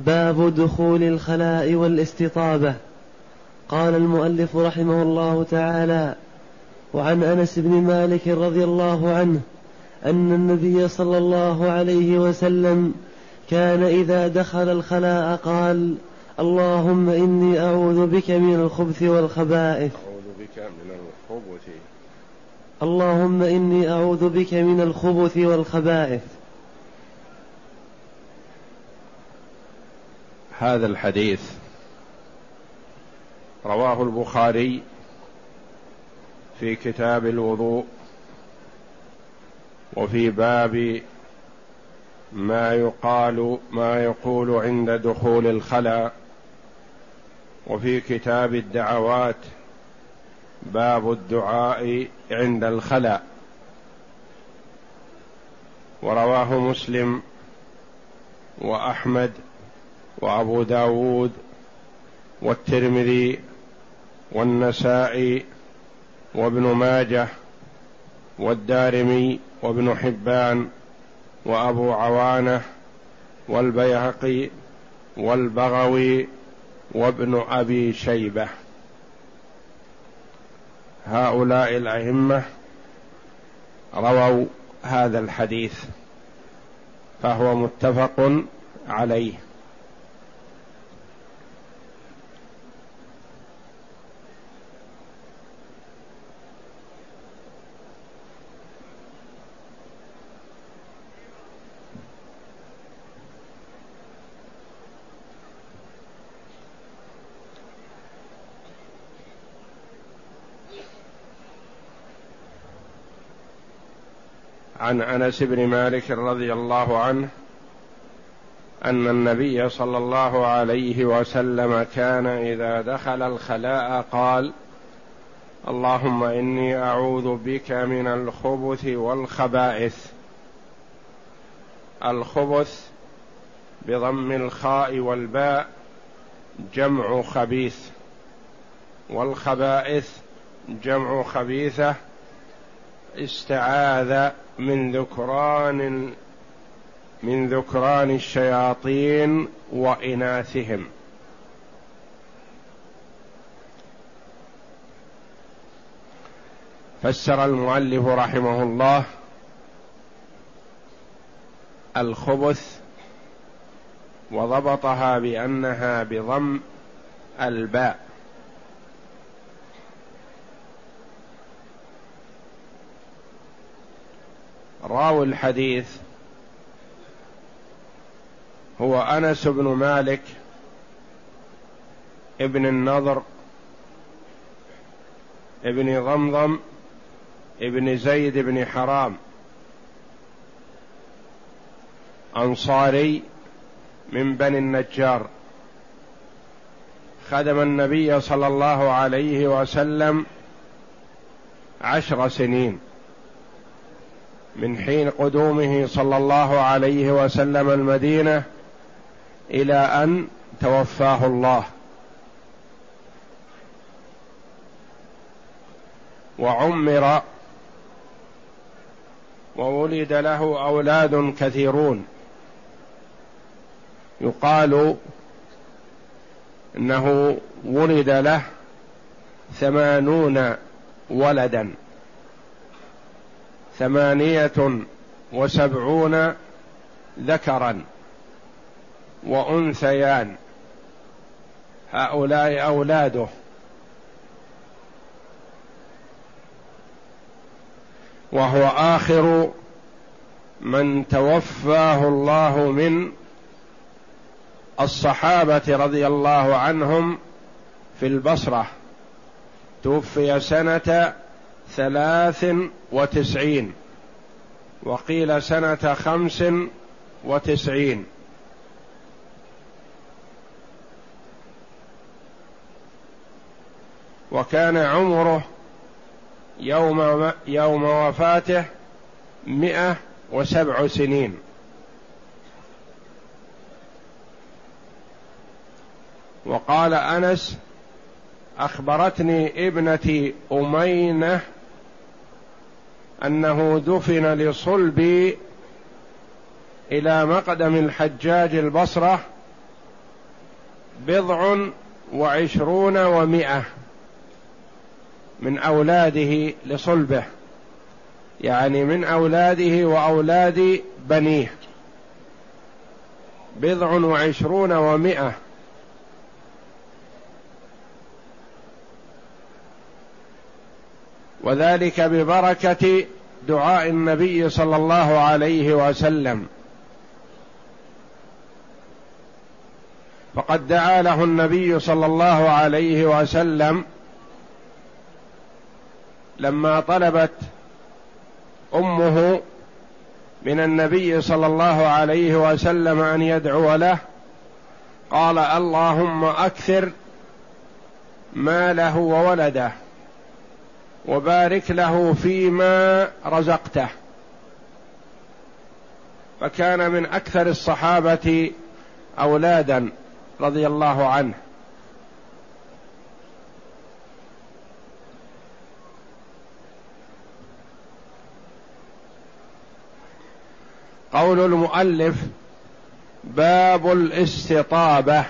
باب دخول الخلاء والاستطابة. قال المؤلف رحمه الله تعالى وعن أنس بن مالك رضي الله عنه أن النبي صلى الله عليه وسلم كان إذا دخل الخلاء قال اللهم إني أعوذ بك من الخبث والخبائث. أعوذ بك من الخبث. اللهم إني أعوذ بك من الخبث والخبائث. هذا الحديث. رواه البخاري في كتاب الوضوء وفي باب ما يقال ما يقول عند دخول الخلاء وفي كتاب الدعوات باب الدعاء عند الخلاء ورواه مسلم وأحمد وابو داود والترمذي والنسائي وابن ماجه والدارمي وابن حبان وابو عوانه والبيهقي والبغوي وابن ابي شيبه. هؤلاء الأئمة رووا هذا الحديث فهو متفق عليه. عن أنس بن مالك رضي الله عنه أن النبي صلى الله عليه وسلم كان إذا دخل الخلاء قال اللهم إني أعوذ بك من الخبث والخبائث. الخبث بضم الخاء والباء جمع خبيث والخبائث جمع خبيثة استعاذ من ذكران من ذكران الشياطين وإناثهم. فسر المؤلف رحمه الله الخبث وضبطها بأنها بضم الباء. راوي الحديث هو أنس بن مالك ابن النضر ابن ضمضم ابن زيد بن حرام. أنصاري من بني النجار. خدم النبي صلى الله عليه وسلم عشر سنين. من حين قدومه صلى الله عليه وسلم المدينة إلى أن توفاه الله. وعمر وولد له أولاد كثيرون. يقال إنه ولد له ثمانون ولدا. ثمانية وسبعون ذكرا وأنثيان. هؤلاء أولاده. وهو آخر من توفاه الله من الصحابة رضي الله عنهم في البصرة. توفي سنة ثلاث وتسعين. وقيل سنة خمس وتسعين. وكان عمره يوم يوم وفاته مئة وسبع سنين. وقال أنس أخبرتني ابنتي أمينة أنه دفن لصلبي إلى مقدم الحجاج البصرة بضع وعشرون ومائه من أولاده لصلبه يعني من أولاده وأولاد بنيه. بضع وعشرون ومائه وذلك ببركة دعاء النبي صلى الله عليه وسلم. فقد دعا له النبي صلى الله عليه وسلم لما طلبت أمه من النبي صلى الله عليه وسلم أن يدعو له قال اللهم أكثر ماله وولده. وبارك له فيما رزقته. فكان من أكثر الصحابة أولادا رضي الله عنه. قول المؤلف باب الاستطابة.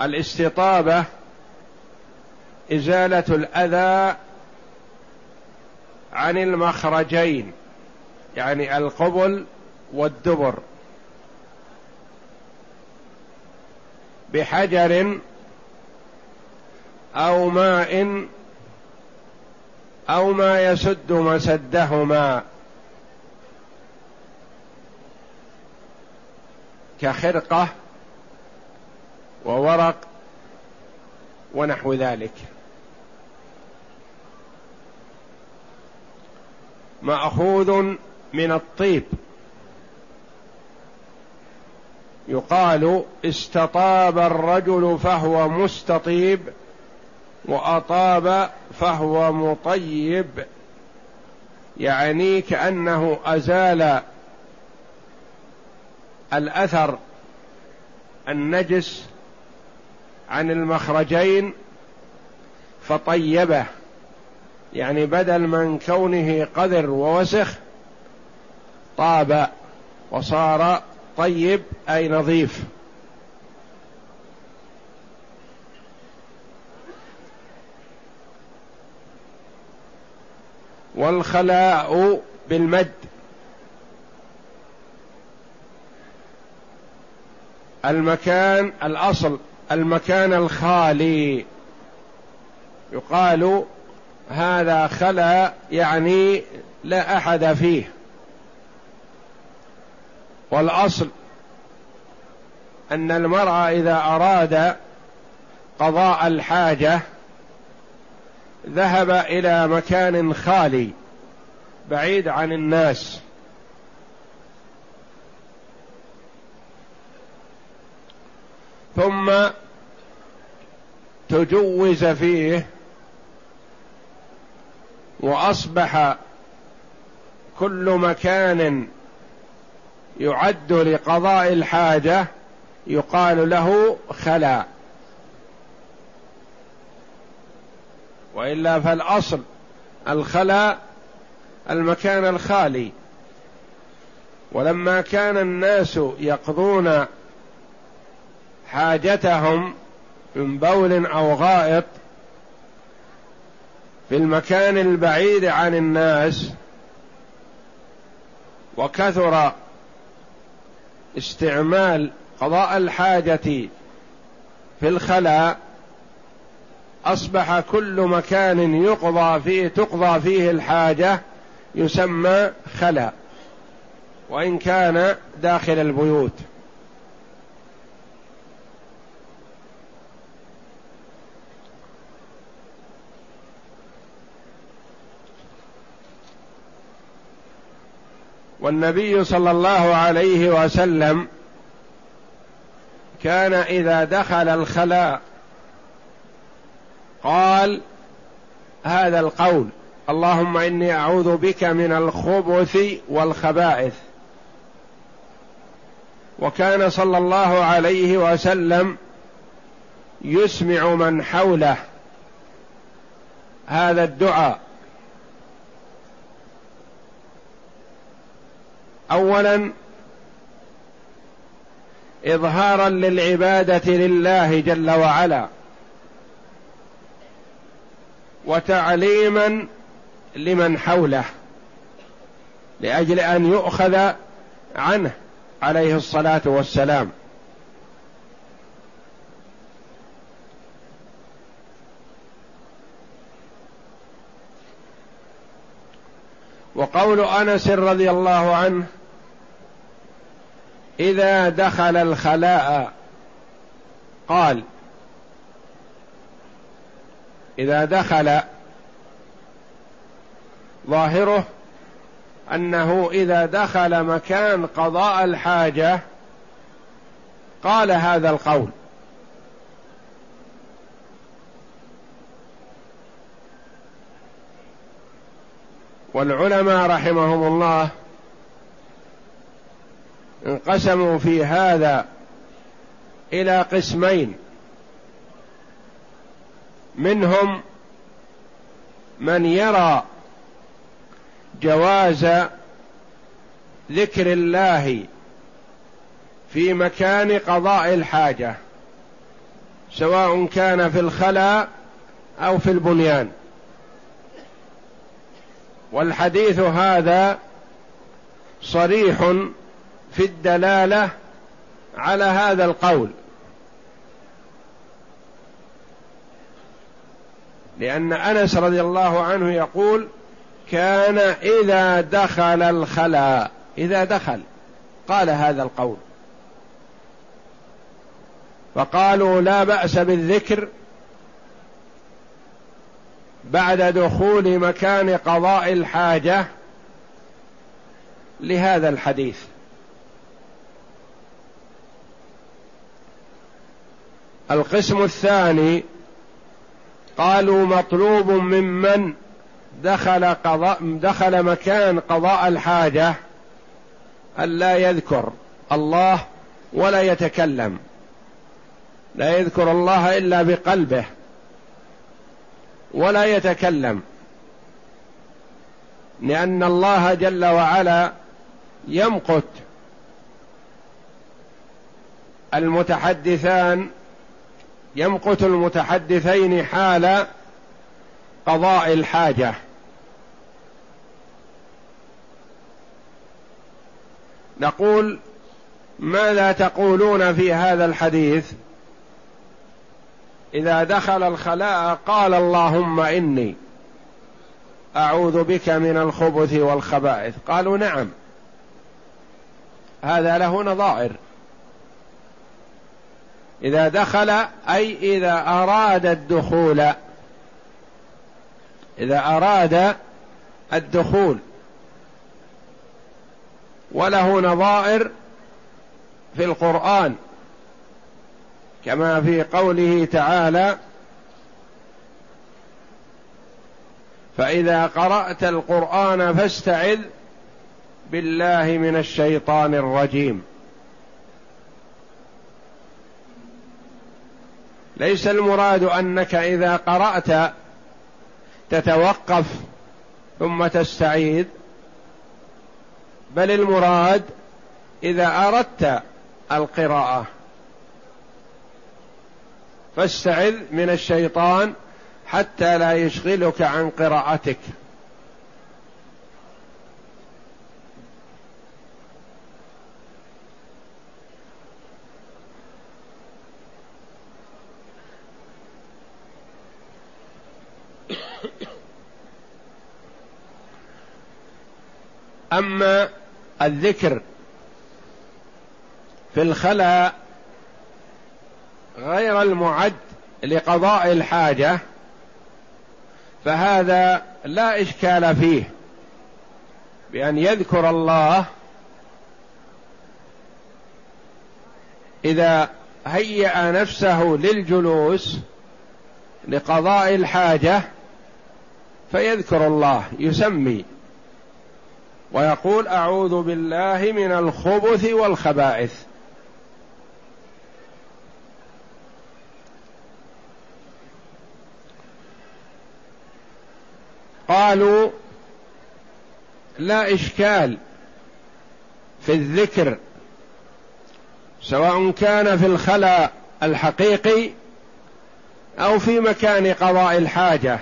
الاستطابة إزالة الأذى عن المخرجين يعني القبل والدبر. بحجر أو ماء أو ما يسد مسدهما. كخرقة وورق ونحو ذلك. مأخوذ من الطيب. يقال استطاب الرجل فهو مستطيب وأطاب فهو مطيب. يعني كأنه أزال الأثر النجس عن المخرجين فطيبه. يعني بدل من كونه قذر ووسخ طاب وصار طيب أي نظيف. والخلاء بالمد. المكان الأصل المكان الخالي. يقال هذا خلا يعني لا أحد فيه. والأصل أن المرء إذا أراد قضاء الحاجة ذهب إلى مكان خالي بعيد عن الناس. ثم تجوز فيه وأصبح كل مكان يعد لقضاء الحاجة يقال له خلا. وإلا فالأصل الخلا المكان الخالي. ولما كان الناس يقضون حاجتهم من بول أو غائط في المكان البعيد عن الناس وكثر استعمال قضاء الحاجة في الخلاء أصبح كل مكان يقضى فيه تقضى فيه الحاجة يسمى خلاء وإن كان داخل البيوت. والنبي صلى الله عليه وسلم كان إذا دخل الخلاء قال هذا القول اللهم إني أعوذ بك من الخبث والخبائث. وكان صلى الله عليه وسلم يسمع من حوله هذا الدعاء. اولا اظهارا للعبادة لله جل وعلا وتعليما لمن حوله لأجل أن يؤخذ عنه عليه الصلاة والسلام. وقول أنس رضي الله عنه إذا دخل الخلاء قال إذا دخل ظاهره أنه إذا دخل مكان قضاء الحاجة قال هذا القول. والعلماء رحمهم الله انقسموا في هذا إلى قسمين. منهم من يرى جواز ذكر الله في مكان قضاء الحاجة سواء كان في الخلاء أو في البنيان. والحديث هذا صريح في الدلالة على هذا القول. لأن أنس رضي الله عنه يقول كان إذا دخل الخلاء إذا دخل قال هذا القول. فقالوا لا بأس بالذكر بعد دخول مكان قضاء الحاجة لهذا الحديث. القسم الثاني قالوا مطلوب ممن دخل قضاء دخل مكان قضاء الحاجة ألا يذكر الله ولا يتكلم. لا يذكر الله إلا بقلبه ولا يتكلم. لأن الله جل وعلا يمقت المتحدثان يمقت المتحدثين حال قضاء الحاجة. نقول ماذا تقولون في هذا الحديث؟ إذا دخل الخلاء قال اللهم إني أعوذ بك من الخبث والخبائث. قالوا نعم. هذا له نظائر. إذا دخل أي إذا أراد الدخول. إذا أراد الدخول. وله نظائر في القرآن. كما في قوله تعالى فإذا قرأت القرآن فاستعذ بالله من الشيطان الرجيم. ليس المراد أنك إذا قرأت تتوقف ثم تستعيذ بل المراد إذا أردت القراءة. فاستعذ من الشيطان حتى لا يشغلك عن قراءتك. أما الذكر في الخلاء غير المعد لقضاء الحاجة فهذا لا إشكال فيه بأن يذكر الله إذا هيأ نفسه للجلوس لقضاء الحاجة فيذكر الله يسمي ويقول أعوذ بالله من الخبث والخبائث. قالوا لا إشكال في الذكر سواء كان في الخلاء الحقيقي أو في مكان قضاء الحاجة.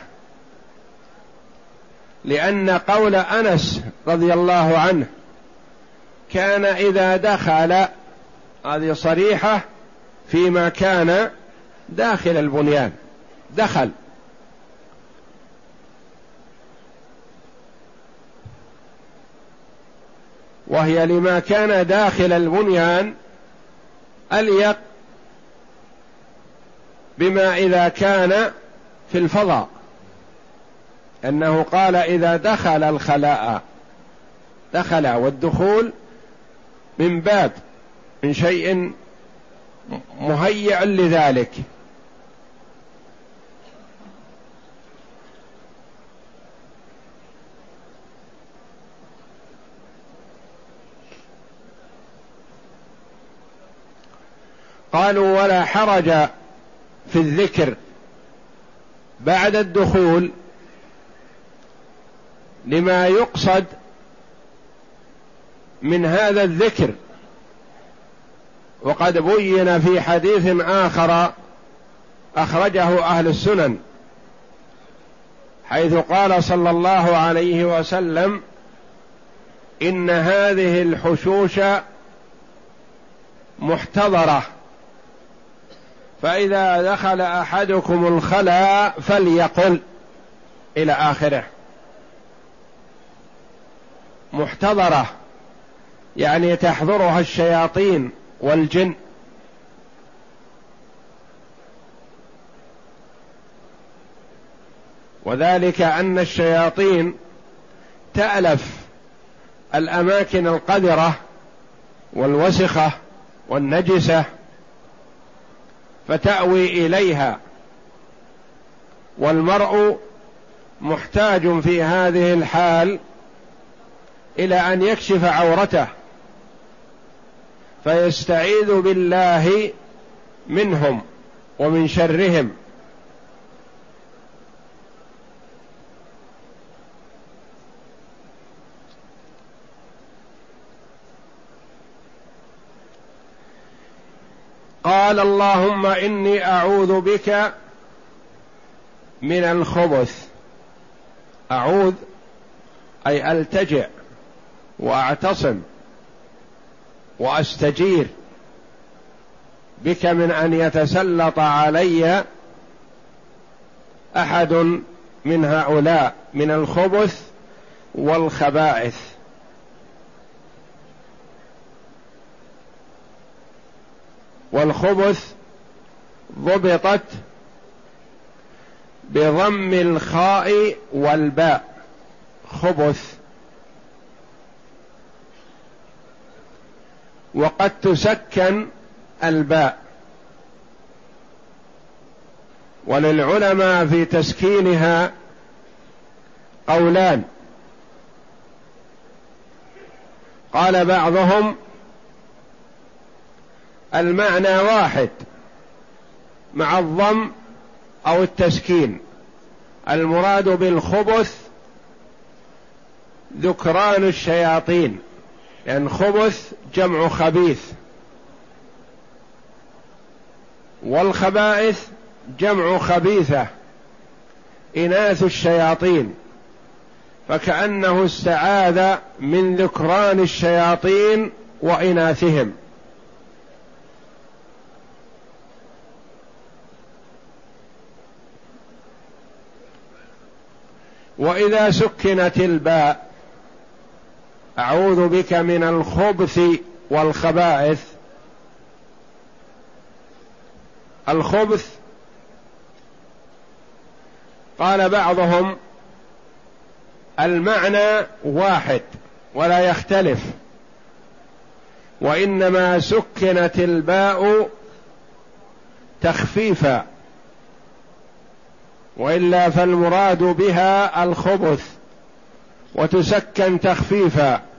لأن قول أنس رضي الله عنه. كان إذا دخل هذه صريحة فيما كان داخل البنيان. دخل. وهي لما كان داخل البنيان أليق بما إذا كان في الفضاء. أنه قال إذا دخل الخلاء. دخل والدخول من باب من شيء مهيئ لذلك. قالوا ولا حرج في الذكر بعد الدخول لما يقصد من هذا الذكر. وقد بين في حديث آخر أخرجه أهل السنن حيث قال صلى الله عليه وسلم إن هذه الحشوش محتضرة فإذا دخل أحدكم الخلاء فليقل إلى آخره. محتضرة. يعني تحضرها الشياطين والجن. وذلك أن الشياطين تألف الأماكن القذرة والوسخة والنجسة فتأوي إليها. والمرء محتاج في هذه الحال إلى أن يكشف عورته. فيستعيذ بالله منهم ومن شرهم. قال اللهم إني أعوذ بك من الخبث. أعوذ أي ألتجئ وأعتصم. واستجير بك من ان يتسلط علي احد من هؤلاء من الخبث والخبائث. والخبث ضبطت بضم الخاء والباء. خبث وقد تسكن الباء. وللعلماء في تسكينها قولان. قال بعضهم المعنى واحد مع الضم أو التسكين. المراد بالخبث ذكران الشياطين. يعني خبث جمع خبيث. والخبائث جمع خبيثة. إناث الشياطين. فكأنه استعاذ من ذكران الشياطين وإناثهم. وإذا سكنت الباء أعوذ بك من الخبث والخبائث. الخبث قال بعضهم المعنى واحد ولا يختلف وإنما سكنت الباء تخفيفا وإلا فالمراد بها الخبث وتسكن تخفيفا.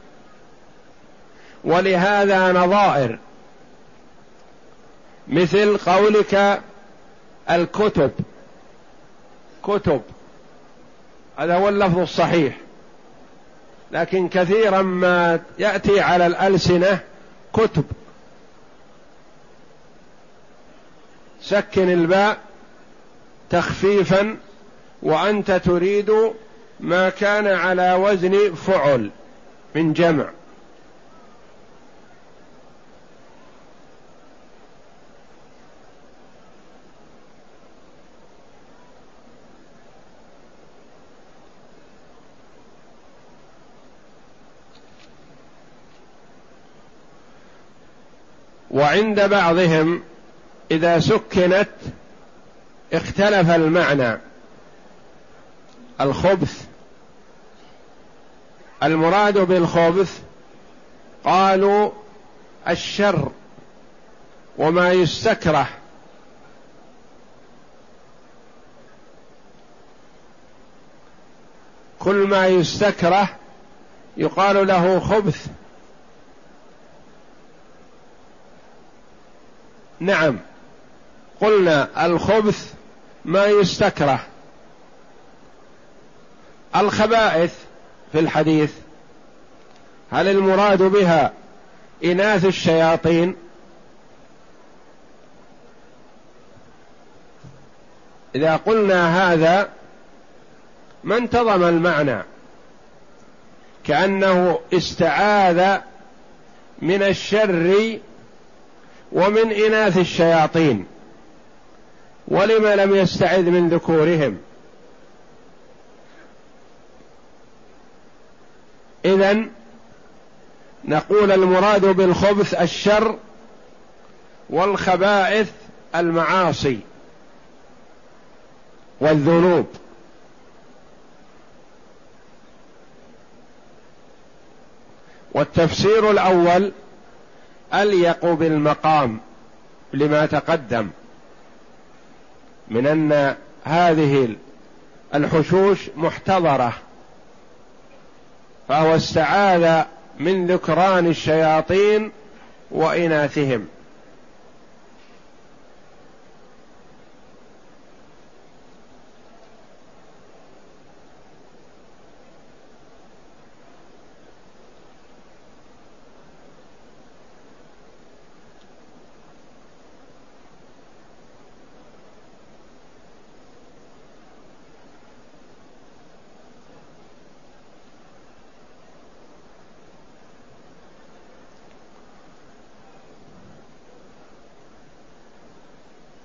ولهذا نظائر مثل قولك الكتب. كتب. هذا هو اللفظ الصحيح. لكن كثيرا ما يأتي على الألسنة كتب. سكن الباء تخفيفا وأنت تريد ما كان على وزن فعل من جمع. وعند بعضهم إذا سكنت اختلف المعنى. الخبث. المراد بالخبث قالوا الشر وما يستكره. كل ما يستكره يقال له خبث. نعم. قلنا الخبث ما يستكره. الخبائث في الحديث هل المراد بها إناث الشياطين؟ إذا قلنا هذا ما انتظم المعنى؟ كأنه استعاذ من الشر ومن إناث الشياطين ولم لم يستعذ من ذكورهم. إذا نقول المراد بالخبث الشر والخبائث المعاصي والذنوب. والتفسير الأول أليق بالمقام لما تقدم من أن هذه الحشوش محتضرة فهو استعاذ من ذكران الشياطين وإناثهم.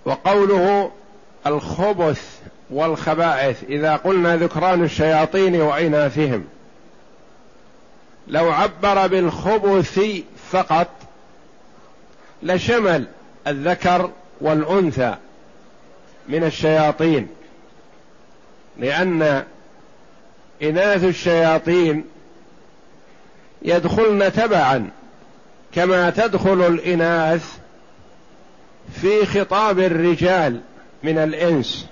وقوله الخبث والخبائث إذا قلنا ذكران الشياطين واناثهم لو عبر بالخبث فقط لشمل الذكر والأنثى من الشياطين لأن إناث الشياطين يدخلن تبعا كما تدخل الإناث في خطاب الرجال من الإنس.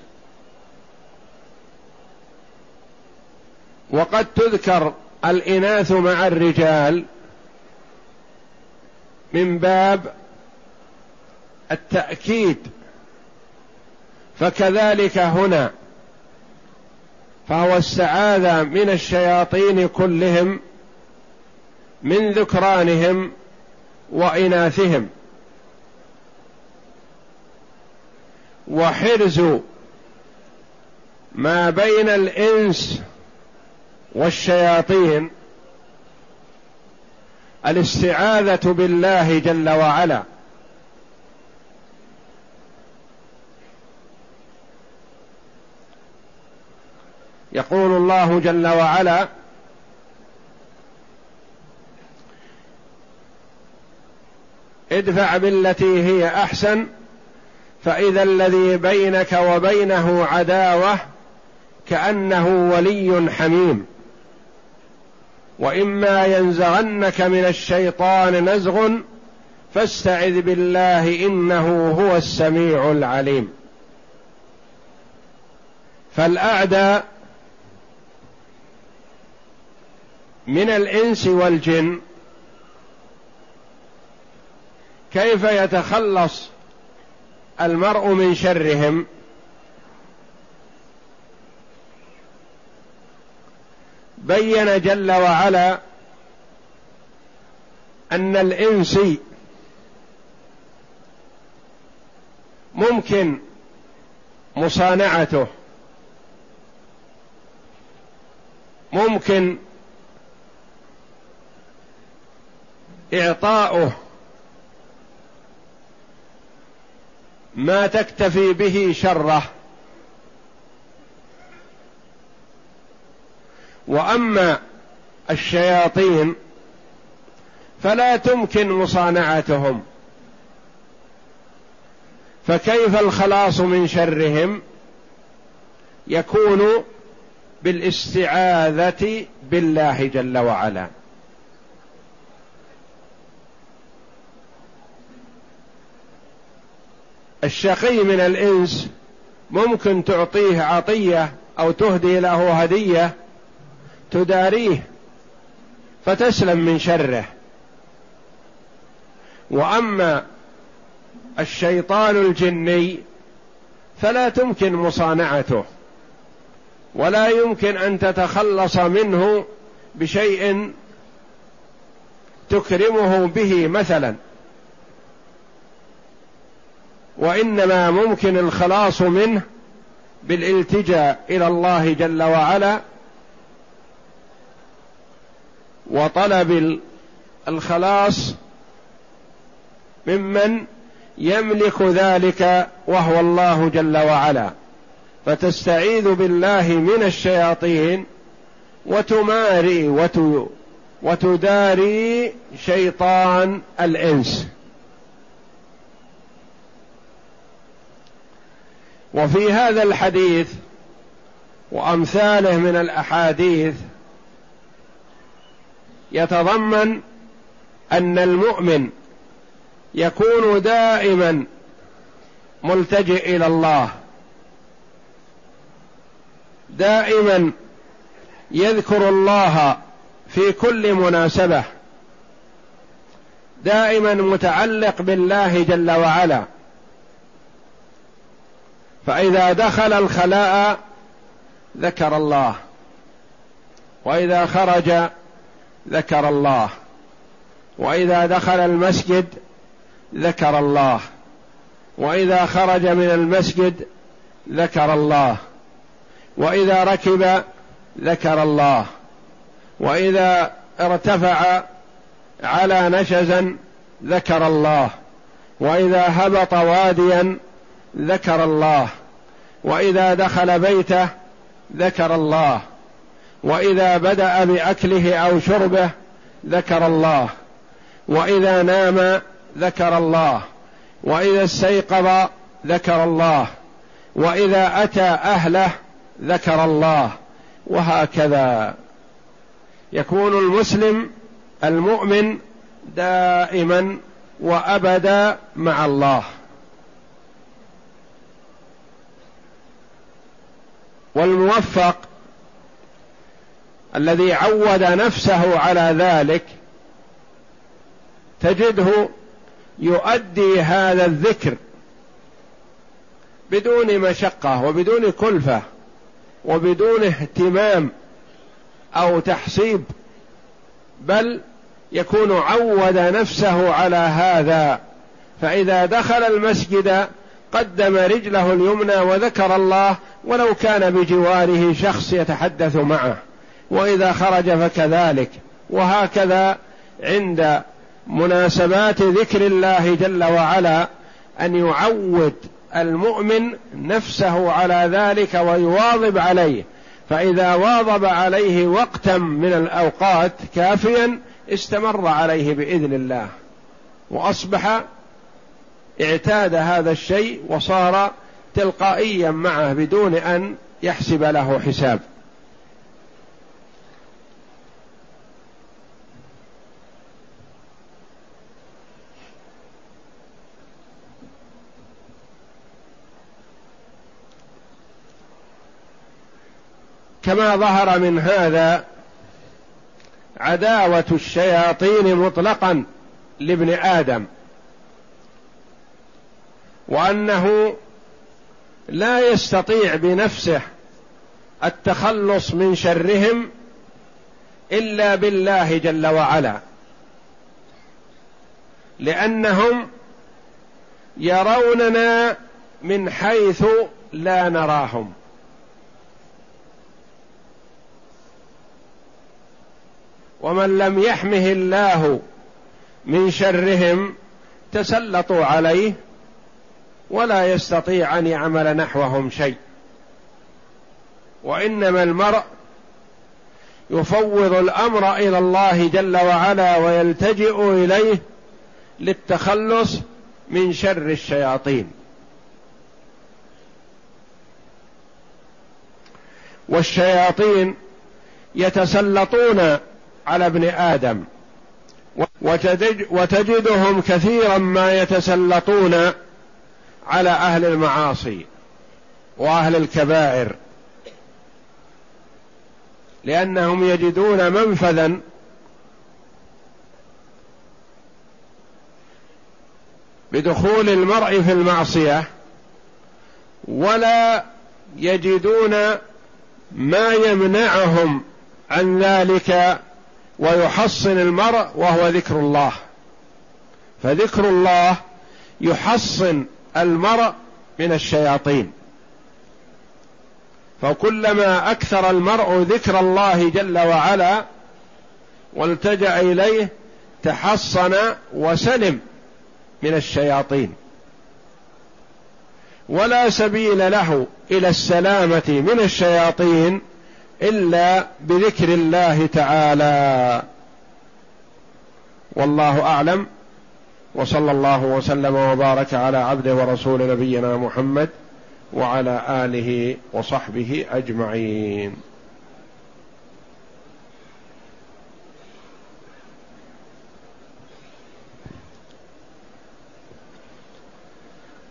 وقد تذكر الإناث مع الرجال من باب التأكيد. فكذلك هنا فهو استعاذ من الشياطين كلهم من ذكرانهم وإناثهم. وحرز ما بين الإنس والشياطين الاستعاذة بالله جل وعلا. يقول الله جل وعلا ادفع بالتي هي أحسن فإذا الذي بينك وبينه عداوة كأنه ولي حميم. وإما ينزغنك من الشيطان نزغ فاستعذ بالله إنه هو السميع العليم. فالاعداء من الإنس والجن كيف يتخلص المرء من شرهم. بين جل وعلا أن الانسي ممكن مصانعته ممكن إعطاؤه ما تكتفي به شره. وأما الشياطين فلا تمكن مصانعتهم. فكيف الخلاص من شرهم؟ يكون بالاستعاذة بالله جل وعلا. الشقي من الإنس ممكن تعطيه عطية أو تهدي له هدية تداريه فتسلم من شره. وأما الشيطان الجني فلا تمكن مصانعته ولا يمكن أن تتخلص منه بشيء تكرمه به مثلا. وإنما ممكن الخلاص منه بالالتجاء إلى الله جل وعلا وطلب الخلاص ممن يملك ذلك وهو الله جل وعلا. فتستعيذ بالله من الشياطين وتماري وتداري شيطان الإنس. وفي هذا الحديث وأمثاله من الأحاديث يتضمن أن المؤمن يكون دائما ملتجئ إلى الله دائما يذكر الله في كل مناسبة دائما متعلق بالله جل وعلا. فإذا دخل الخلاء ذكر الله. وإذا خرج ذكر الله. وإذا دخل المسجد ذكر الله. وإذا خرج من المسجد ذكر الله. وإذا ركب ذكر الله. وإذا ارتفع على نشزا ذكر الله. وإذا هبط واديا ذكر الله. وإذا دخل بيته ذكر الله. وإذا بدأ بأكله أو شربه ذكر الله. وإذا نام ذكر الله. وإذا استيقظ ذكر الله. وإذا أتى أهله ذكر الله. وهكذا. يكون المسلم المؤمن دائما وأبدا مع الله. والموفق الذي عود نفسه على ذلك تجده يؤدي هذا الذكر بدون مشقة وبدون كلفة وبدون اهتمام أو تحصيب بل يكون عود نفسه على هذا. فإذا دخل المسجد قدم رجله اليمنى وذكر الله ولو كان بجواره شخص يتحدث معه. وإذا خرج فكذلك. وهكذا عند مناسبات ذكر الله جل وعلا أن يعود المؤمن نفسه على ذلك ويواظب عليه. فإذا واظب عليه وقتا من الأوقات كافيا استمر عليه بإذن الله. وأصبح اعتاد هذا الشيء وصار تلقائيا معه بدون أن يحسب له حساب. كما ظهر من هذا عداوة الشياطين مطلقا لابن آدم. وأنه لا يستطيع بنفسه التخلص من شرهم إلا بالله جل وعلا. لأنهم يروننا من حيث لا نراهم. ومن لم يحمه الله من شرهم تسلطوا عليه ولا يستطيع أن يعمل نحوهم شيء. وإنما المرء يفوض الأمر إلى الله جل وعلا ويلتجئ إليه للتخلص من شر الشياطين. والشياطين يتسلطون على ابن آدم. وتجدهم كثيرا ما يتسلطون على أهل المعاصي وأهل الكبائر لأنهم يجدون منفذا بدخول المرء في المعصية ولا يجدون ما يمنعهم عن ذلك ويحصن المرء وهو ذكر الله. فذكر الله يحصن المرء من الشياطين. فكلما أكثر المرء ذكر الله جل وعلا والتجأ إليه تحصن وسلم من الشياطين. ولا سبيل له إلى السلامة من الشياطين إلا بذكر الله تعالى. والله أعلم. وصلى الله وسلم وبارك على عبده ورسول نبينا محمد وعلى آله وصحبه أجمعين.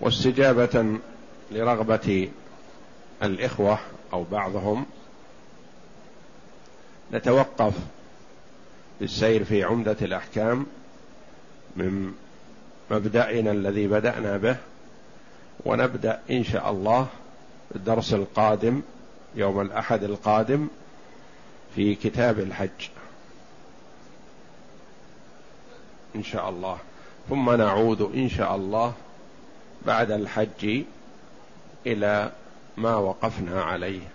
واستجابة لرغبة الإخوة أو بعضهم نتوقف بالسير في عمدة الأحكام من مبدأنا الذي بدأنا به ونبدأ إن شاء الله الدرس القادم يوم الأحد القادم في كتاب الحج. إن شاء الله. ثم نعود إن شاء الله بعد الحج إلى ما وقفنا عليه.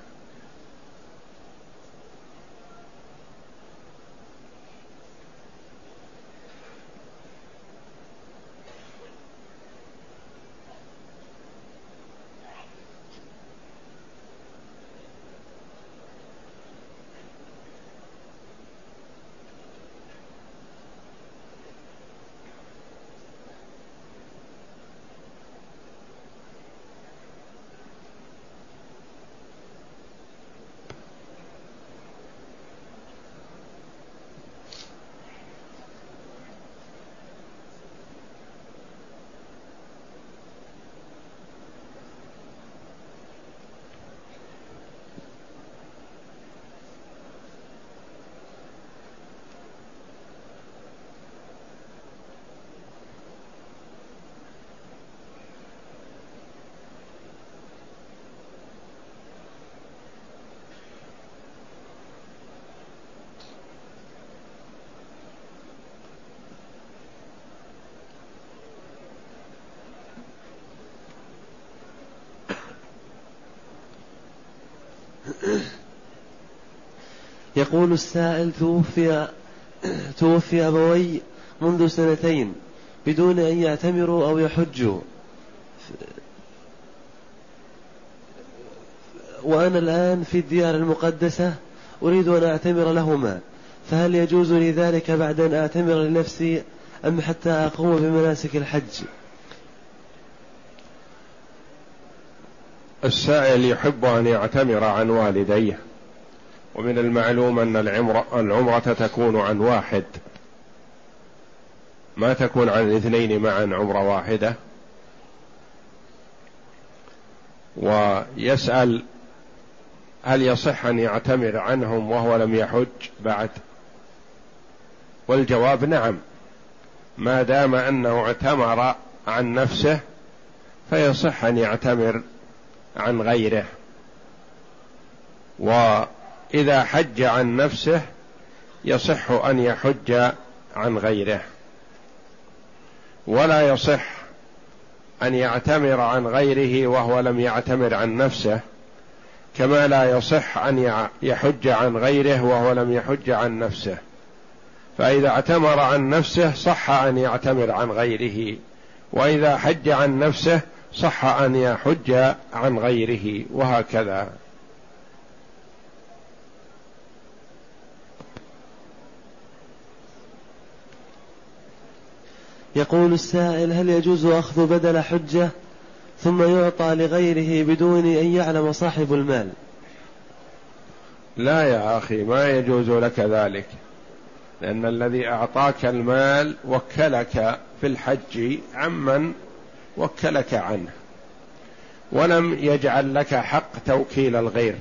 يقول السائل توفي توفي أبوي منذ سنتين بدون أن يعتمروا أو يحجوا. وأنا الآن في الديار المقدسة أريد أن أعتمر لهما. فهل يجوز لي ذلك بعد أن أعتمر لنفسي أم حتى أقوم بمناسك الحج؟ السائل يحب أن يعتمر عن والديه. ومن المعلوم أن العمرة, العمرة تكون عن واحد. ما تكون عن الاثنين معا عمرة واحدة. ويسأل هل يصح أن يعتمر عنهم وهو لم يحج بعد؟ والجواب نعم. ما دام أنه اعتمر عن نفسه فيصح أن يعتمر عن غيره. واذا حج عن نفسه يصح أن يحج عن غيره. ولا يصح أن يعتمر عن غيره وهو لم يعتمر عن نفسه كما لا يصح أن يحج عن غيره وهو لم يحج عن نفسه. فإذا اعتمر عن نفسه صح أن يعتمر عن غيره وإذا حج عن نفسه صح أن يحج عن غيره وهكذا. يقول السائل هل يجوز أخذ بدل حجة ثم يعطى لغيره بدون أن يعلم صاحب المال؟ لا يا أخي ما يجوز لك ذلك لأن الذي أعطاك المال وكلك في الحج عمن وكلك عنه ولم يجعل لك حق توكيل الغير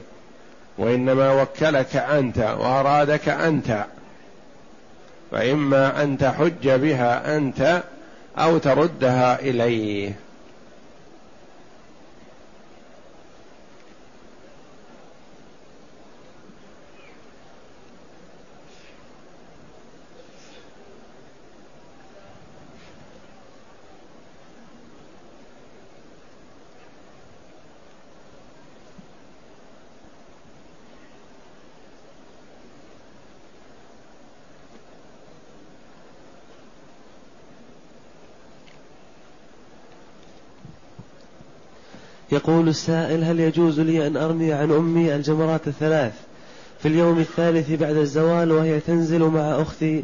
وإنما وكلك أنت وأرادك أنت فإما أن تحج بها أنت أو تردها إليه. يقول السائل هل يجوز لي أن أرمي عن أمي الجمرات الثلاث في اليوم الثالث بعد الزوال وهي تنزل مع أختي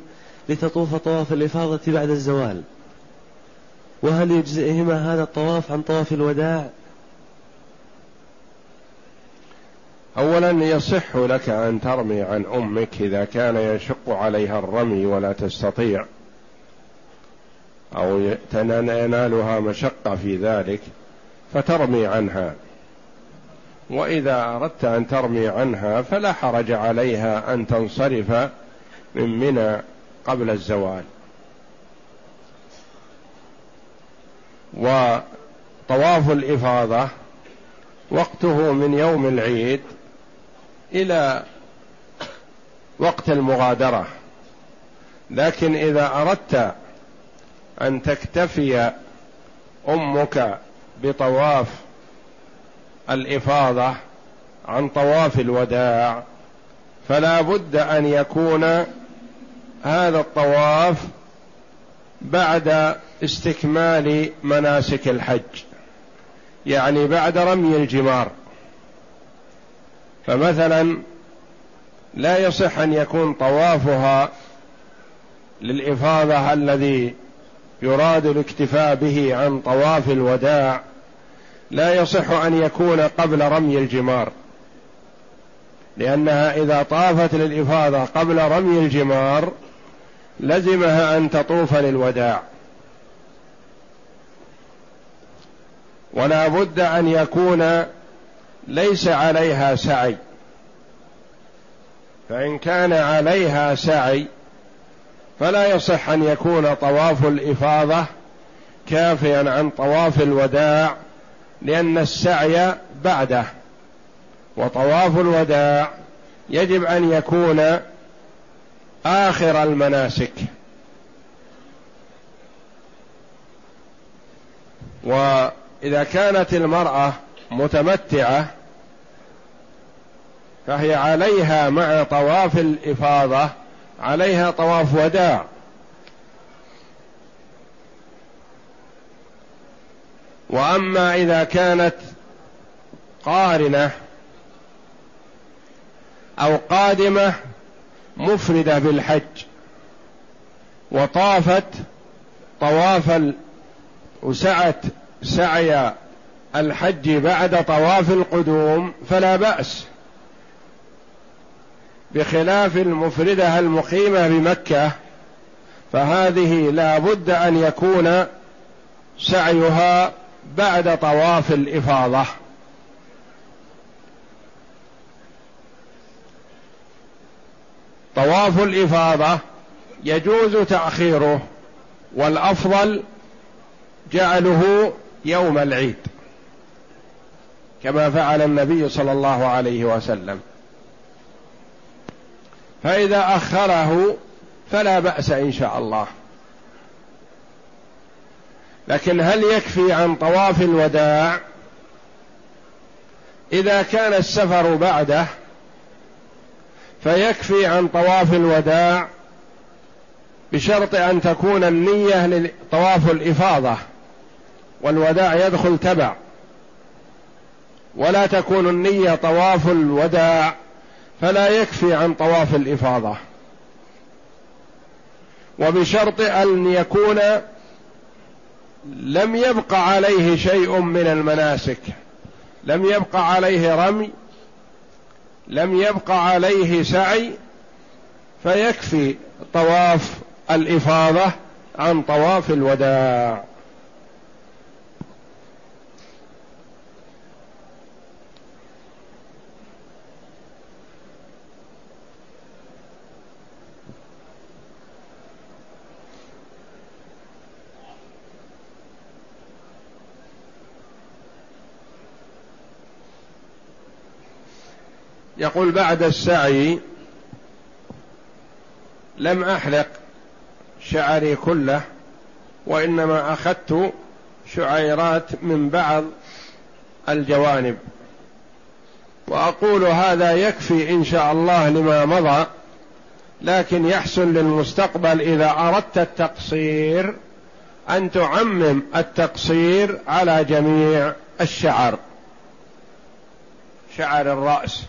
لتطوف طواف الإفاضة بعد الزوال؟ وهل يجزئهما هذا الطواف عن طواف الوداع؟ اولا يصح لك أن ترمي عن أمك إذا كان يشق عليها الرمي ولا تستطيع أو ينالها مشقة في ذلك. فترمي عنها. وإذا أردت أن ترمي عنها فلا حرج عليها أن تنصرف من منى قبل الزوال. وطواف الإفاضة وقته من يوم العيد إلى وقت المغادرة. لكن إذا أردت أن تكتفي أمك بطواف الإفاضة عن طواف الوداع فلا بد أن يكون هذا الطواف بعد استكمال مناسك الحج يعني بعد رمي الجمار. فمثلا لا يصح أن يكون طوافها للإفاضة الذي يراد الاكتفاء به عن طواف الوداع لا يصح أن يكون قبل رمي الجمار. لأنها إذا طافت للإفاضة قبل رمي الجمار لزمها أن تطوف للوداع. ولا بد أن يكون ليس عليها سعي. فإن كان عليها سعي فلا يصح أن يكون طواف الإفاضة كافيا عن طواف الوداع لأن السعي بعده وطواف الوداع يجب أن يكون آخر المناسك. وإذا كانت المرأة متمتعة فهي عليها مع طواف الإفاضة عليها طواف وداع. وأما إذا كانت قارنة أو قادمة مفردة بالحج وطافت طواف وسعت سعي الحج بعد طواف القدوم فلا بأس. بخلاف المفردة المقيمة بمكة فهذه لا بد أن يكون سعيها بعد طواف الإفاضة. طواف الإفاضة يجوز تأخيره والأفضل جعله يوم العيد كما فعل النبي صلى الله عليه وسلم. فإذا أخره فلا بأس إن شاء الله. لكن هل يكفي عن طواف الوداع إذا كان السفر بعده فيكفي عن طواف الوداع بشرط أن تكون النية لطواف الإفاضة والوداع يدخل تبع ولا تكون النية طواف الوداع فلا يكفي عن طواف الإفاضة وبشرط أن يكون لم يبق عليه شيء من المناسك. لم يبق عليه رمي. لم يبق عليه سعي. فيكفي طواف الإفاضة عن طواف الوداع. يقول بعد السعي لم احلق شعري كله وإنما أخذت شعيرات من بعض الجوانب. وأقول هذا يكفي إن شاء الله لما مضى لكن يحسن للمستقبل إذا أردت التقصير أن تعمم التقصير على جميع الشعر. شعر الرأس.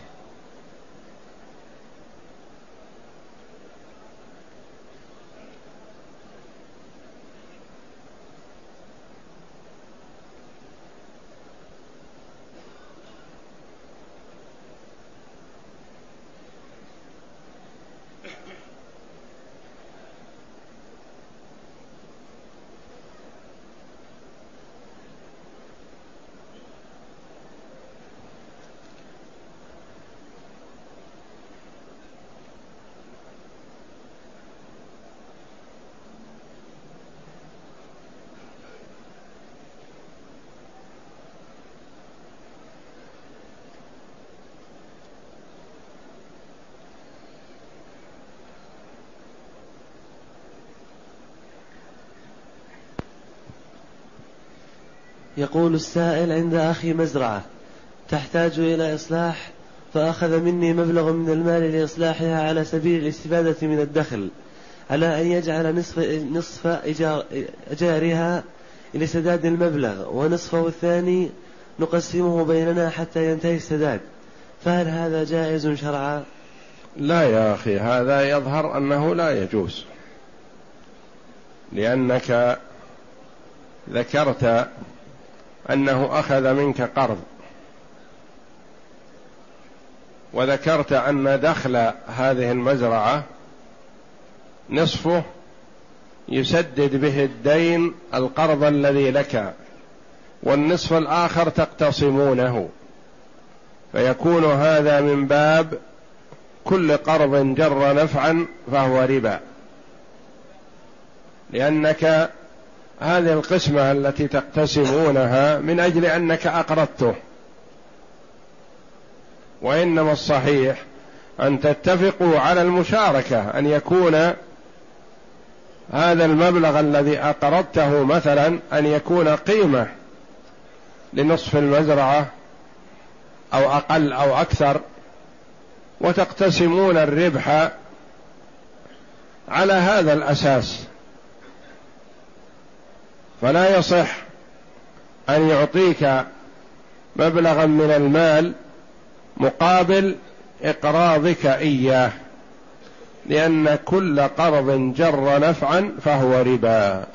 يقول السائل عند أخي مزرعة تحتاج إلى إصلاح؟ فأخذ مني مبلغ من المال لإصلاحها على سبيل الاستفادة من الدخل. على أن يجعل نصف نصف إيجار إيجارها لسداد المبلغ ونصفه الثاني نقسمه بيننا حتى ينتهي السداد. فهل هذا جائز شرعا؟ لا يا أخي هذا يظهر أنه لا يجوز. لأنك ذكرت أنه أخذ منك قرض. وذكرت أن دخل هذه المزرعة نصفه يسدد به الدين القرض الذي لك والنصف الآخر تقتصمونه. فيكون هذا من باب كل قرض جر نفعا فهو ربا. لأنك هذه القسمة التي تقتسمونها من أجل أنك أقرضته. وإنما الصحيح أن تتفقوا على المشاركة أن يكون هذا المبلغ الذي أقرضته مثلا أن يكون قيمة لنصف المزرعة أو أقل أو أكثر. وتقتسمون الربح على هذا الأساس. فلا يصح أن يعطيك مبلغا من المال مقابل إقراضك إياه لأن كل قرض جر نفعا فهو ربا.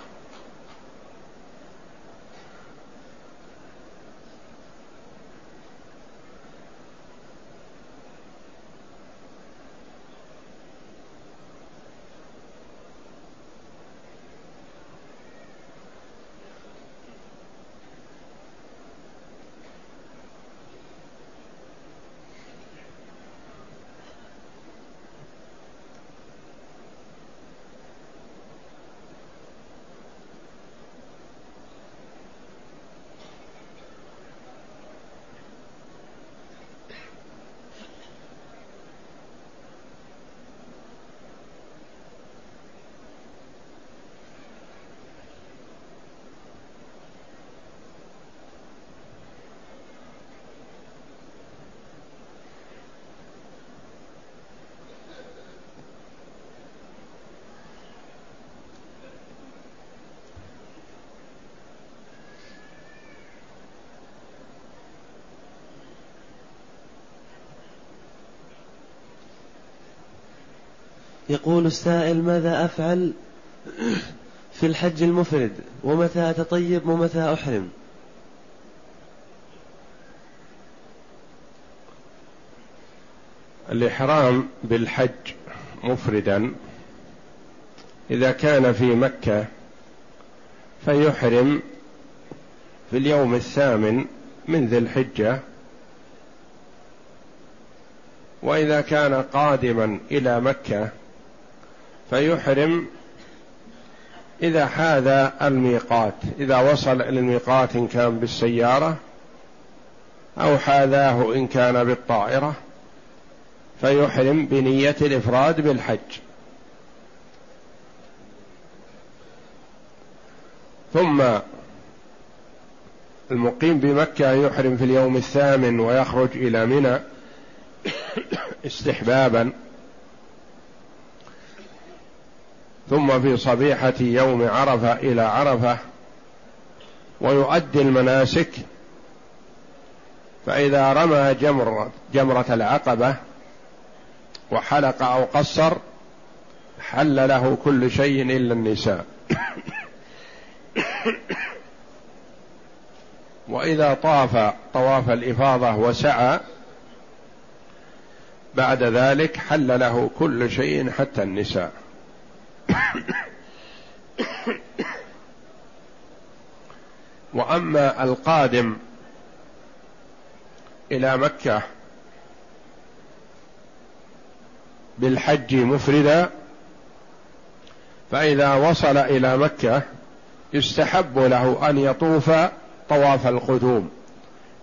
يقول السائل ماذا أفعل في الحج المفرد؟ ومتى أتطيب؟ ومتى أحرم؟ الإحرام بالحج مفردا إذا كان في مكة فيحرم في اليوم الثامن من ذي الحجة وإذا كان قادما إلى مكة فيحرم إذا حاذى الميقات إذا وصل إلى الميقات إن كان بالسيارة أو حاذاه إن كان بالطائرة فيحرم بنية الإفراد بالحج. ثم المقيم بمكة يحرم في اليوم الثامن ويخرج إلى منى استحبابا. ثم في صبيحة يوم عرفة إلى عرفة ويؤدي المناسك فإذا رمى جمرة, جمرة العقبة وحلق أو قصر حل له كل شيء إلا النساء. وإذا طاف طواف الإفاضة وسعى بعد ذلك حل له كل شيء حتى النساء. واما القادم إلى مكة بالحج مفردا فإذا وصل إلى مكة يستحب له أن يطوف طواف القدوم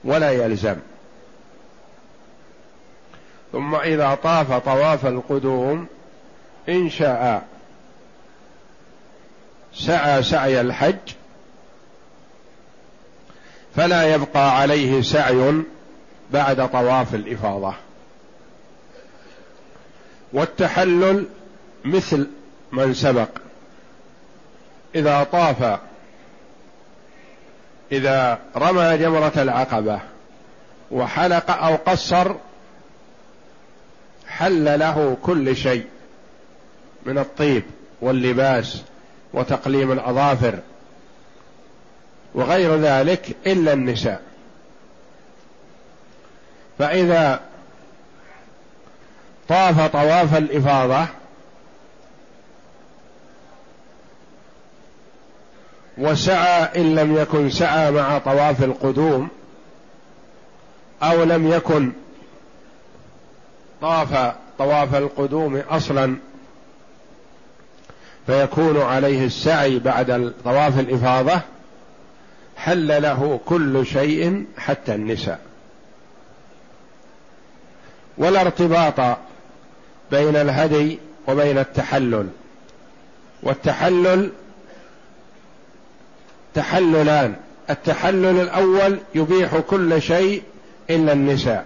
ولا يلزم. ثم إذا طاف طواف القدوم إن شاء سعى سعي الحج فلا يبقى عليه سعي بعد طواف الإفاضة. والتحلل مثل من سبق إذا طاف إذا رمى جمرة العقبة وحلق أو قصر حل له كل شيء من الطيب واللباس وتقليم الأظافر وغير ذلك إلا النساء. فإذا طاف طواف الإفاضة وسعى إن لم يكن سعى مع طواف القدوم أو لم يكن طاف طواف القدوم أصلا فيكون عليه السعي بعد طواف الإفاضة حل له كل شيء حتى النساء. ولا ارتباط بين الهدي وبين التحلل. والتحلل تحللان. التحلل الأول يبيح كل شيء إلا النساء.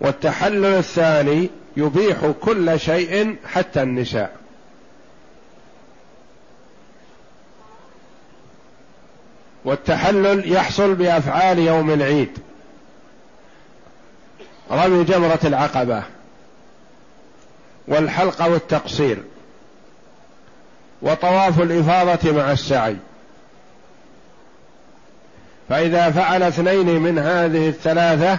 والتحلل الثاني يبيح كل شيء حتى النساء. والتحلل يحصل بأفعال يوم العيد. رمي جمرة العقبة والحلق والتقصير وطواف الإفاضة مع السعي. فإذا فعل اثنين من هذه الثلاثة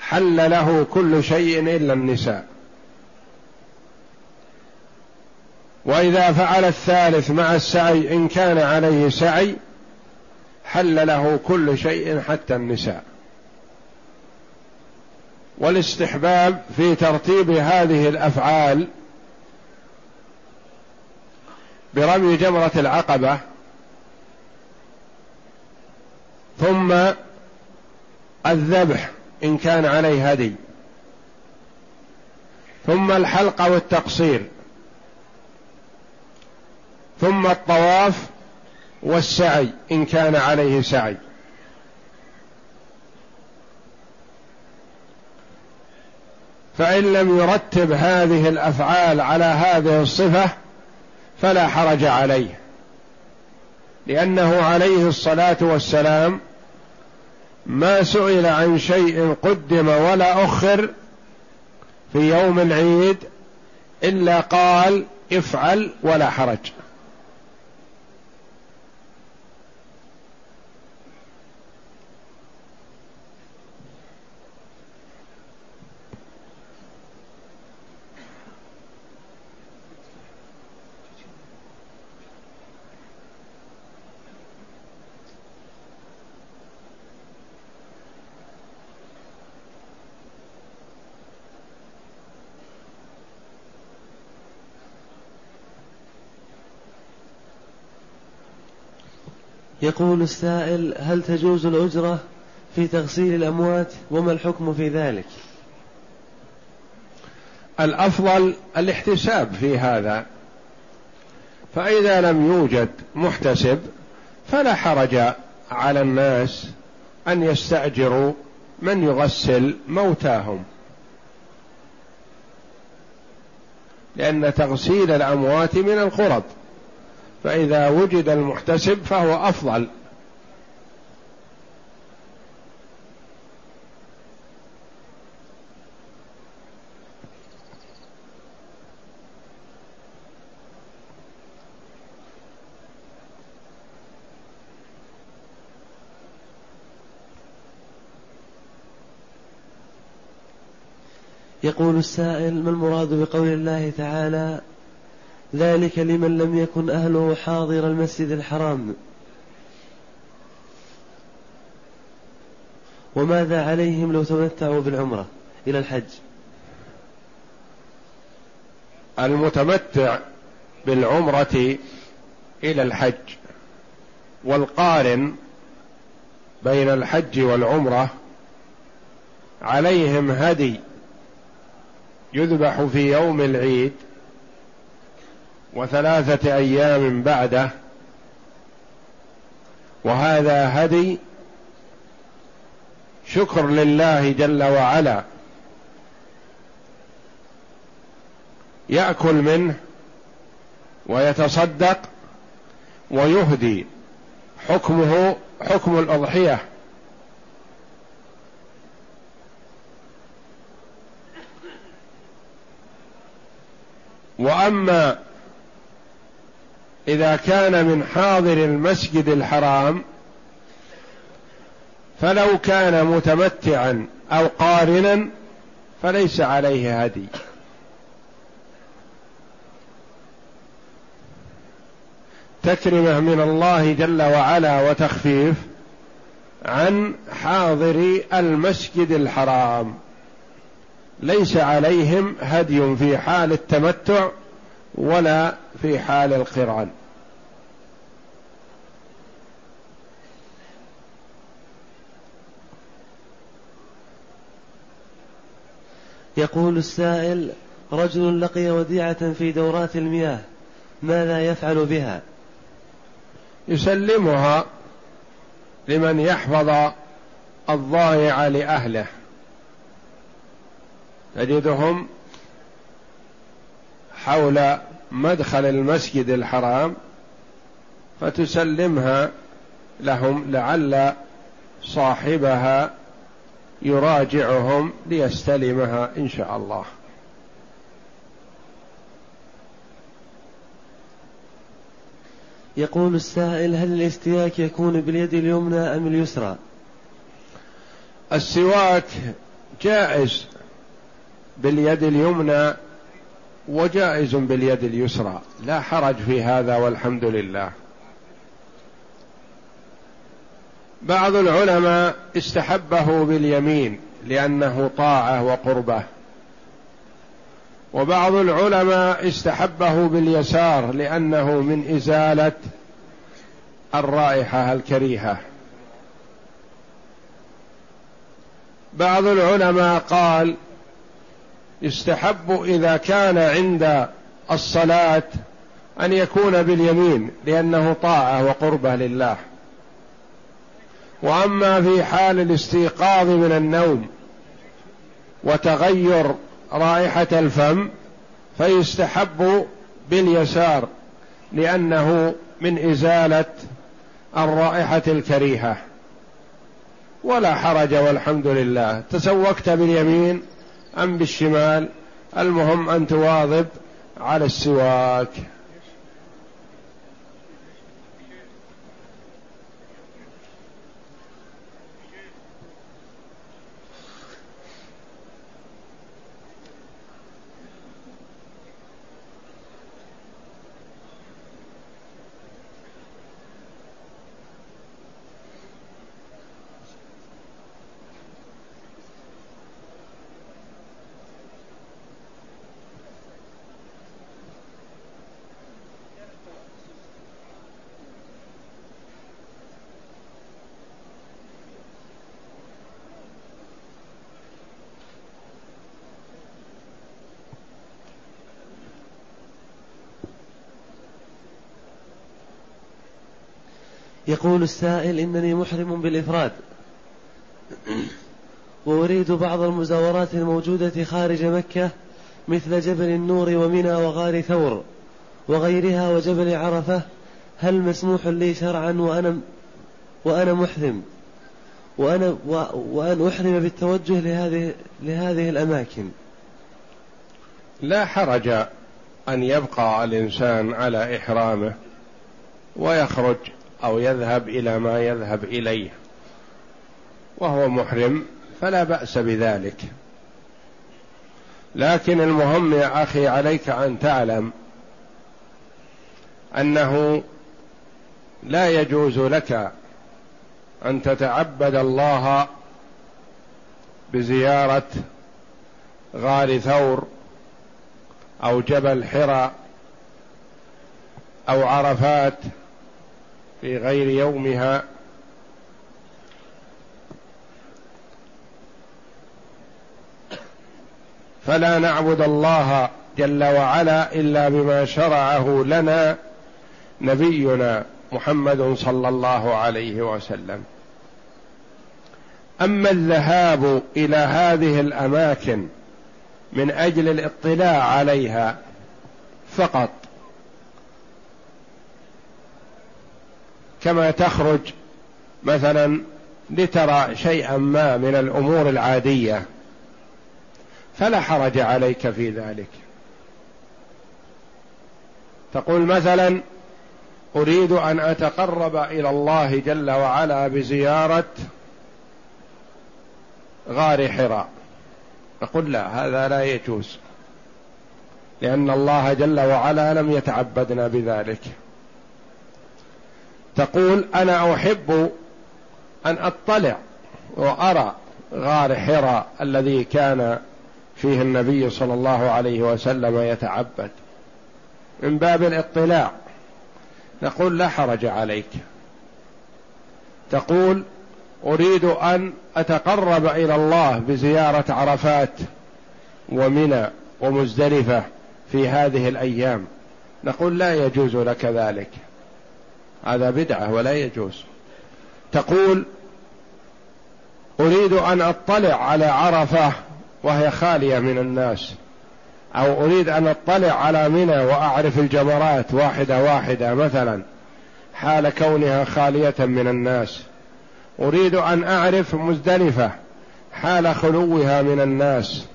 حل له كل شيء إلا النساء. وإذا فعل الثالث مع السعي إن كان عليه سعي حل له كل شيء حتى النساء. والاستحباب في ترتيب هذه الأفعال برمي جمرة العقبة ثم الذبح إن كان عليه هدي. ثم الحلق والتقصير. ثم الطواف والسعي إن كان عليه سعي. فإن لم يرتب هذه الأفعال على هذه الصفة فلا حرج عليه لأنه عليه الصلاة والسلام ما سئل عن شيء قدم ولا أخر في يوم العيد إلا قال افعل ولا حرج. يقول السائل هل تجوز الأجرة في تغسيل الأموات؟ وما الحكم في ذلك؟ الأفضل الاحتساب في هذا. فإذا لم يوجد محتسب فلا حرج على الناس أن يستأجروا من يغسل موتاهم. لأن تغسيل الأموات من القرب فإذا وجد المحتسب فهو أفضل. يقول السائل ما المراد بقول الله تعالى ذلك لمن لم يكن أهله حاضر المسجد الحرام. وماذا عليهم لو تمتعوا بالعمرة إلى الحج؟ المتمتع بالعمرة إلى الحج والقارن بين الحج والعمرة عليهم هدي يذبح في يوم العيد وثلاثة أيام بعده. وهذا هدي شكر لله جل وعلا. يأكل منه ويتصدق ويهدي. حكمه حكم الأضحية. وأما إذا كان من حاضر المسجد الحرام فلو كان متمتعا أو قارنا فليس عليه هدي. تكرمة من الله جل وعلا وتخفيف عن حاضري المسجد الحرام. ليس عليهم هدي في حال التمتع ولا في حال القران. يقول السائل رجل لقي وديعة في دورات المياه ماذا يفعل بها؟ يسلمها لمن يحفظ الضائع لأهله. تجدهم حول مدخل المسجد الحرام فتسلمها لهم لعل صاحبها يراجعهم ليستلمها إن شاء الله. يقول السائل هل الاستياك يكون باليد اليمنى أم اليسرى؟ السواك جائز باليد اليمنى وجائز باليد اليسرى. لا حرج في هذا والحمد لله. بعض العلماء استحبه باليمين لأنه طاعة وقربة. وبعض العلماء استحبه باليسار لأنه من إزالة الرائحة الكريهة. بعض العلماء قال يستحب إذا كان عند الصلاة أن يكون باليمين لأنه طاعة وقربة لله. وأما في حال الاستيقاظ من النوم وتغير رائحة الفم فيستحب باليسار لأنه من إزالة الرائحة الكريهة. ولا حرج والحمد لله. تسوكت باليمين أم بالشمال المهم أن تواظب على السواك. يقول السائل إنني محرم بالإفراد. وأريد بعض المزاورات الموجودة خارج مكة مثل جبل النور ومنى وغار ثور وغيرها وجبل عرفة. هل مسموح لي شرعا وأنا وأنا محرم؟ وأنا وأن أحرم بالتوجه لهذه لهذه الأماكن. لا حرج أن يبقى الإنسان على إحرامه ويخرج أو يذهب إلى ما يذهب إليه وهو محرم فلا بأس بذلك. لكن المهم يا أخي عليك أن تعلم أنه لا يجوز لك أن تتعبد الله بزيارة غار ثور أو جبل حرى أو عرفات في غير يومها. فلا نعبد الله جل وعلا إلا بما شرعه لنا نبينا محمد صلى الله عليه وسلم. أما الذهاب إلى هذه الأماكن من أجل الاطلاع عليها فقط كما تخرج مثلا لترى شيئا ما من الأمور العادية فلا حرج عليك في ذلك. تقول مثلا أريد أن أتقرب إلى الله جل وعلا بزيارة غار حراء. نقول لا هذا لا يجوز لأن الله جل وعلا لم يتعبدنا بذلك. تقول أنا أحب أن أطلع وأرى غار حراء الذي كان فيه النبي صلى الله عليه وسلم يتعبد. من باب الاطلاع نقول لا حرج عليك. تقول أريد أن أتقرب إلى الله بزيارة عرفات ومنى ومزدلفة في هذه الأيام. نقول لا يجوز لك ذلك. هذا بدعة ولا يجوز. تقول أريد أن أطلع على عرفة وهي خالية من الناس أو أريد أن أطلع على منى وأعرف الجمرات واحدة واحدة مثلا حال كونها خالية من الناس. أريد أن أعرف مزدلفة حال خلوها من الناس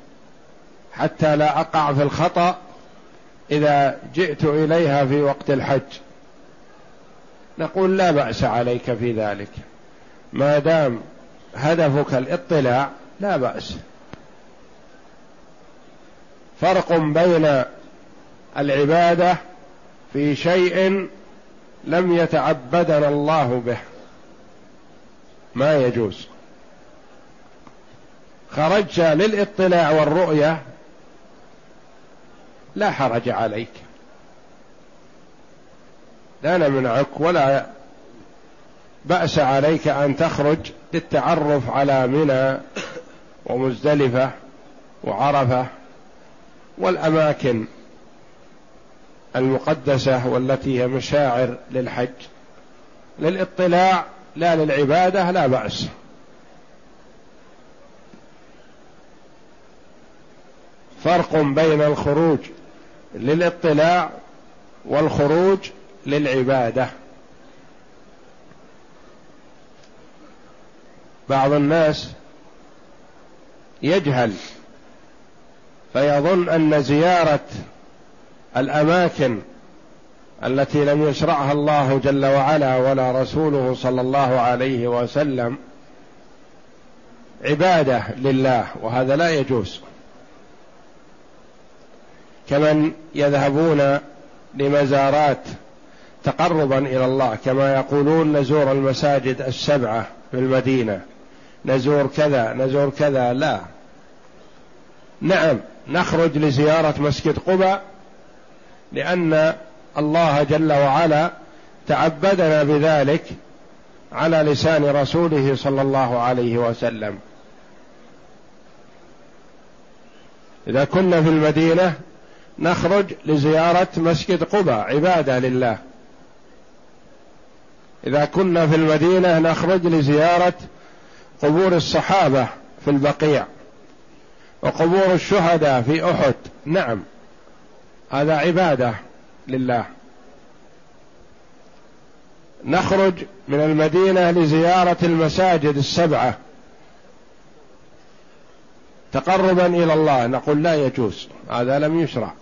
حتى لا أقع في الخطأ إذا جئت إليها في وقت الحج. نقول لا بأس عليك في ذلك. ما دام هدفك الاطلاع لا بأس. فرق بين العبادة في شيء لم يتعبدنا الله به. ما يجوز. خرجت للاطلاع والرؤية لا حرج عليك. لا نمنعك ولا بأس عليك أن تخرج للتعرف على منى ومزدلفة وعرفة والأماكن المقدسة والتي هي مشاعر للحج. للاطلاع لا للعبادة لا بأس. فرق بين الخروج للاطلاع والخروج للعبادة. بعض الناس يجهل فيظن أن زيارة الأماكن التي لم يشرعها الله جل وعلا ولا رسوله صلى الله عليه وسلم عبادة لله وهذا لا يجوز. كمن يذهبون لمزارات تقربا إلى الله كما يقولون نزور المساجد السبعة في المدينة. نزور كذا نزور كذا. لا. نعم نخرج لزيارة مسجد قباء لأن الله جل وعلا تعبدنا بذلك على لسان رسوله صلى الله عليه وسلم. إذا كنا في المدينة نخرج لزيارة مسجد قباء. عبادة لله. إذا كنا في المدينة نخرج لزيارة قبور الصحابة في البقيع وقبور الشهداء في أحد. نعم. هذا عبادة لله. نخرج من المدينة لزيارة المساجد السبعة. تقربا إلى الله. نقول لا يجوز. هذا لم يشرع.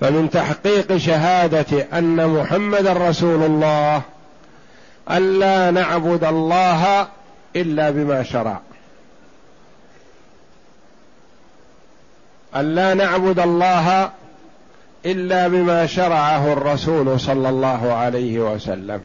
فمن تحقيق شهادة أن محمدا رسول الله الا نعبد الله إلا بما شرع. ألا نعبد الله إلا بما شرعه الرسول صلى الله عليه وسلم.